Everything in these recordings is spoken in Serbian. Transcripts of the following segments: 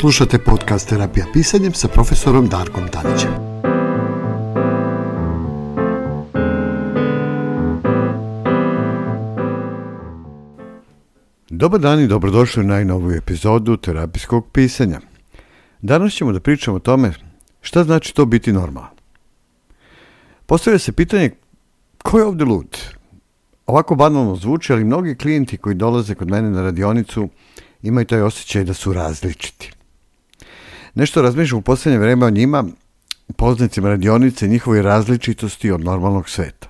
Slušate podcast Terapija pisanjem sa profesorom Darkom Tanićem. Dobar dan i dobrodošli u najnoviju epizodu terapijskog pisanja. Danas ćemo da pričamo o tome šta znači to biti normalan. Postavlja se pitanje ko je ovdje lud? Ovako banalno zvuči, ali mnogi klijenti koji dolaze kod mene na radionicu imaju taj osjećaj da su različiti. Nešto razmišljam u poslednje vreme o njima, poznicima radionice, njihovoj različitosti od normalnog sveta,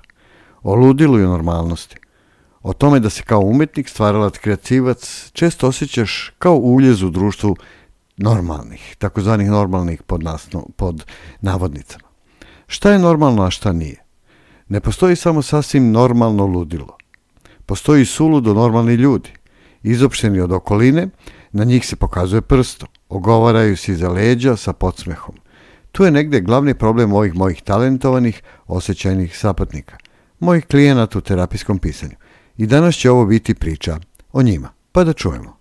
o ludilu i normalnosti, o tome da se kao umetnik, stvaralac, kreativac često osjećaš kao uljez u društvu normalnih, takozvanih normalnih pod, nasno, pod navodnicama. Šta je normalno, a šta nije? Ne postoji samo sasvim normalno ludilo. Postoji suludo normalni ljudi, izopšteni od okoline, na njih se pokazuje prstom, ogovaraju se iza leđa sa podsmehom. Tu je negde glavni problem ovih mojih talentovanih, osjećajnih sapatnika, mojih klijenata u terapijskom pisanju. I danas će ovo biti priča o njima, pa da čujemo.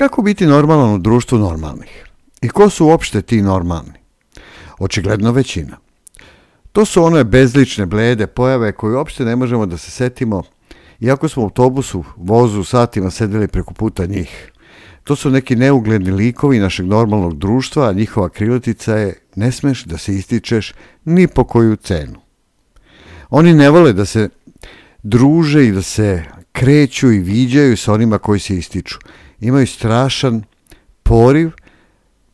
Kako biti normalan u društvu normalnih? I ko su uopšte ti normalni? Očigledno većina. To su one bezlične blede pojave koje uopšte ne možemo da se setimo, iako smo u autobusu, vozu, satima sedeli preko puta njih. To su neki neugledni likovi našeg normalnog društva, a njihova krilotica je ne smeš da se ističeš ni po koju cenu. Oni ne vole da se druže i da se kreću i viđaju sa onima koji se ističu. Imaju strašan poriv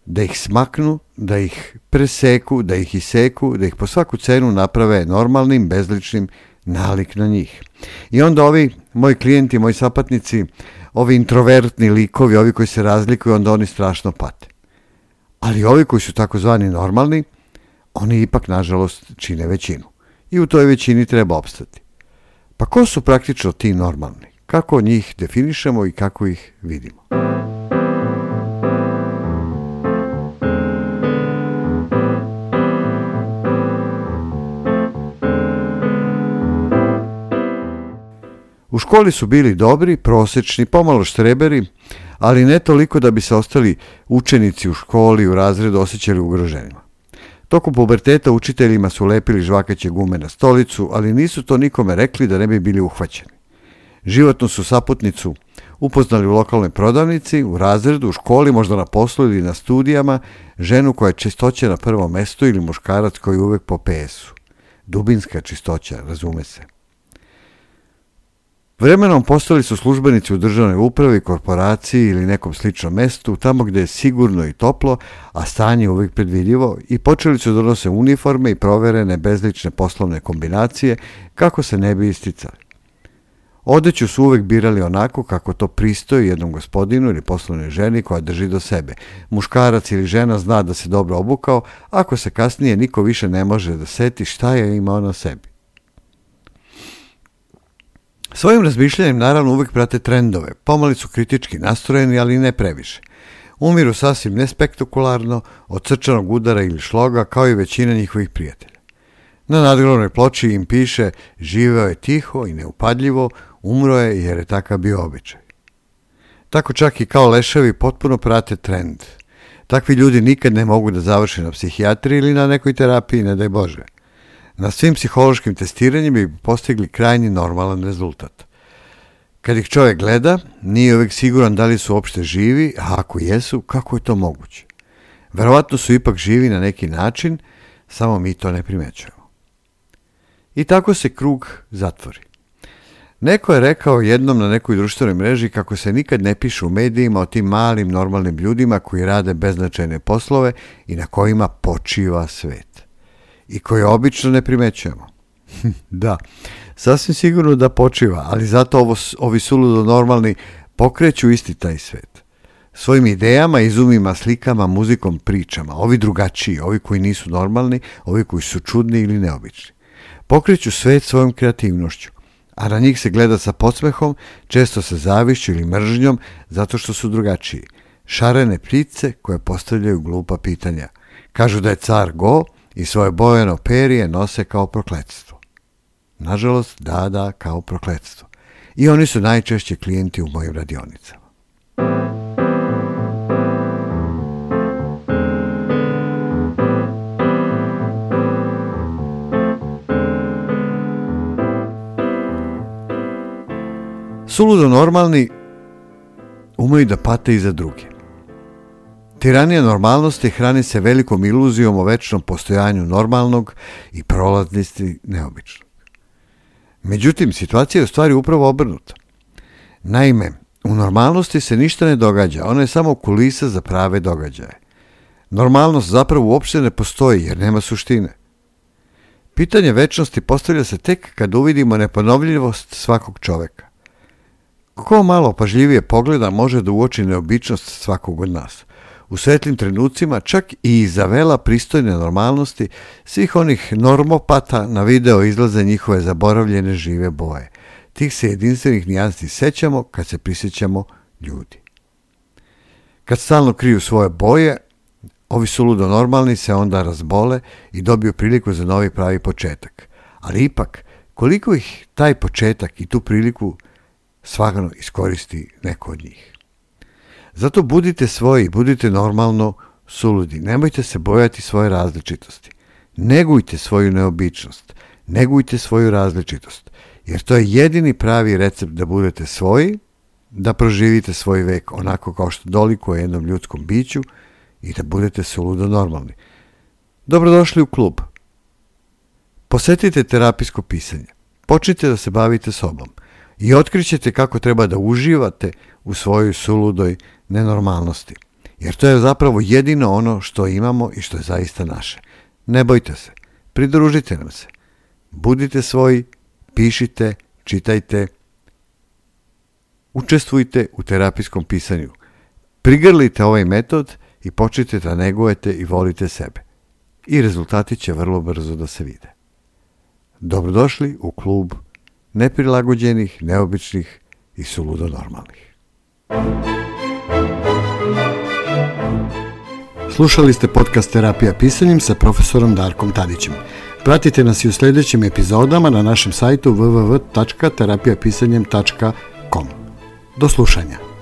da ih smaknu, da ih preseku, da ih iseku, da ih po svaku cenu naprave normalnim, bezličnim, nalik na njih. I onda ovi moji klijenti, moji sapatnici, ovi introvertni likovi, ovi koji se razlikuju, onda oni strašno pate. Ali ovi koji su takozvani normalni, oni ipak, nažalost, čine većinu. I u toj većini treba obstati. Pa ko su praktično ti normalni? Kako njih definišemo i kako ih vidimo? U školi su bili dobri, prosečni, pomalo štreberi, ali ne toliko da bi se ostali učenici u školi u razredu osjećali ugroženima. Tokom puberteta učiteljima su lepili žvakaće gume na stolicu, ali nisu to nikome rekli da ne bi bili uhvaćeni. Životnu su saputnicu upoznali u lokalnoj prodavnici, u razredu, u školi, možda na poslu ili na studijama, ženu koja je čistoće na prvom mestu ili muškarac koji je uvek po pesu. Dubinska čistoća, razume se. Vremenom postali su službenici u državnoj upravi, korporaciji ili nekom sličnom mestu, tamo gde je sigurno i toplo, a stanje uvijek predvidivo, i počeli su donose da uniforme i proverene bezlične poslovne kombinacije kako se ne bi isticali. Odeću su uvek birali onako kako to pristoji jednom gospodinu ili poslovnoj ženi koja drži do sebe. Muškarac ili žena zna da se dobro obukao, ako se kasnije niko više ne može da seti šta je imao na sebi. Svojim razmišljanjem naravno uvek prate trendove, pomali su kritički nastrojeni, ali ne previše. Umiru sasvim nespektakularno, od srčanog udara ili šloga, kao i većina njihovih prijatelja. Na nadgrovnoj ploči im piše živeo je tiho i neupadljivo, umro je jer je takav bio običaj. Tako čak i kao leševi potpuno prate trend. Takvi ljudi nikad ne mogu da završe na psihijatri ili na nekoj terapiji, ne daj Bože – Na svim psihološkim testiranjima bi postigli krajnji normalan rezultat. Kad ih čovjek gleda, nije uvek siguran da li su uopšte živi, a ako jesu, kako je to moguće? Verovatno su ipak živi na neki način, samo mi to ne primećujemo. I tako se krug zatvori. Neko je rekao jednom na nekoj društvenoj mreži kako se nikad ne piše u medijima o tim malim normalnim ljudima koji rade beznačajne poslove i na kojima počiva svet i koje obično ne primećujemo. da, sasvim sigurno da počiva, ali zato ovo, ovi suludo normalni pokreću isti taj svet. Svojim idejama, izumima, slikama, muzikom, pričama, ovi drugačiji, ovi koji nisu normalni, ovi koji su čudni ili neobični. Pokreću svet svojom kreativnošću, a na njih se gleda sa podsmehom, često sa zavišću ili mržnjom, zato što su drugačiji. Šarene ptice koje postavljaju glupa pitanja. Kažu da je car go, i svoje bojeno perije nose kao prokletstvo. Nažalost, da, da, kao prokletstvo. I oni su najčešće klijenti u mojim radionicama. Suludo normalni umeju da pate i za druge. Tiranija normalnosti hrani se velikom iluzijom o večnom postojanju normalnog i prolaznosti neobičnog. Međutim, situacija je u stvari upravo obrnuta. Naime, u normalnosti se ništa ne događa, ona je samo kulisa za prave događaje. Normalnost zapravo uopšte ne postoji jer nema suštine. Pitanje večnosti postavlja se tek kad uvidimo neponovljivost svakog čoveka. Ko malo pažljivije pogleda može da uoči neobičnost svakog od nas – u svetlim trenucima čak i izavela pristojne normalnosti svih onih normopata na video izlaze njihove zaboravljene žive boje. Tih se jedinstvenih nijansi sećamo kad se prisjećamo ljudi. Kad stalno kriju svoje boje, ovi su ludo normalni se onda razbole i dobiju priliku za novi pravi početak. Ali ipak, koliko ih taj početak i tu priliku svagano iskoristi neko od njih. Zato budite svoji, budite normalno suludi. Nemojte se bojati svoje različitosti. Negujte svoju neobičnost. Negujte svoju različitost. Jer to je jedini pravi recept da budete svoji, da proživite svoj vek onako kao što dolikuje jednom ljudskom biću i da budete suludo normalni. Dobrodošli u klub. Posetite terapijsko pisanje. Počnite da se bavite sobom i otkrićete kako treba da uživate u svojoj suludoj nenormalnosti. Jer to je zapravo jedino ono što imamo i što je zaista naše. Ne bojte se, pridružite nam se. Budite svoji, pišite, čitajte, učestvujte u terapijskom pisanju. Prigrlite ovaj metod i počnite da negujete i volite sebe. I rezultati će vrlo brzo da se vide. Dobrodošli u klub neprilagođenih, neobičnih i suludo normalnih. Slušali ste podcast Terapija pisanjem sa profesorom Darkom Tadićem. Pratite nas i u sledećim epizodama na našem sajtu www.terapijapisanjem.com. Do slušanja.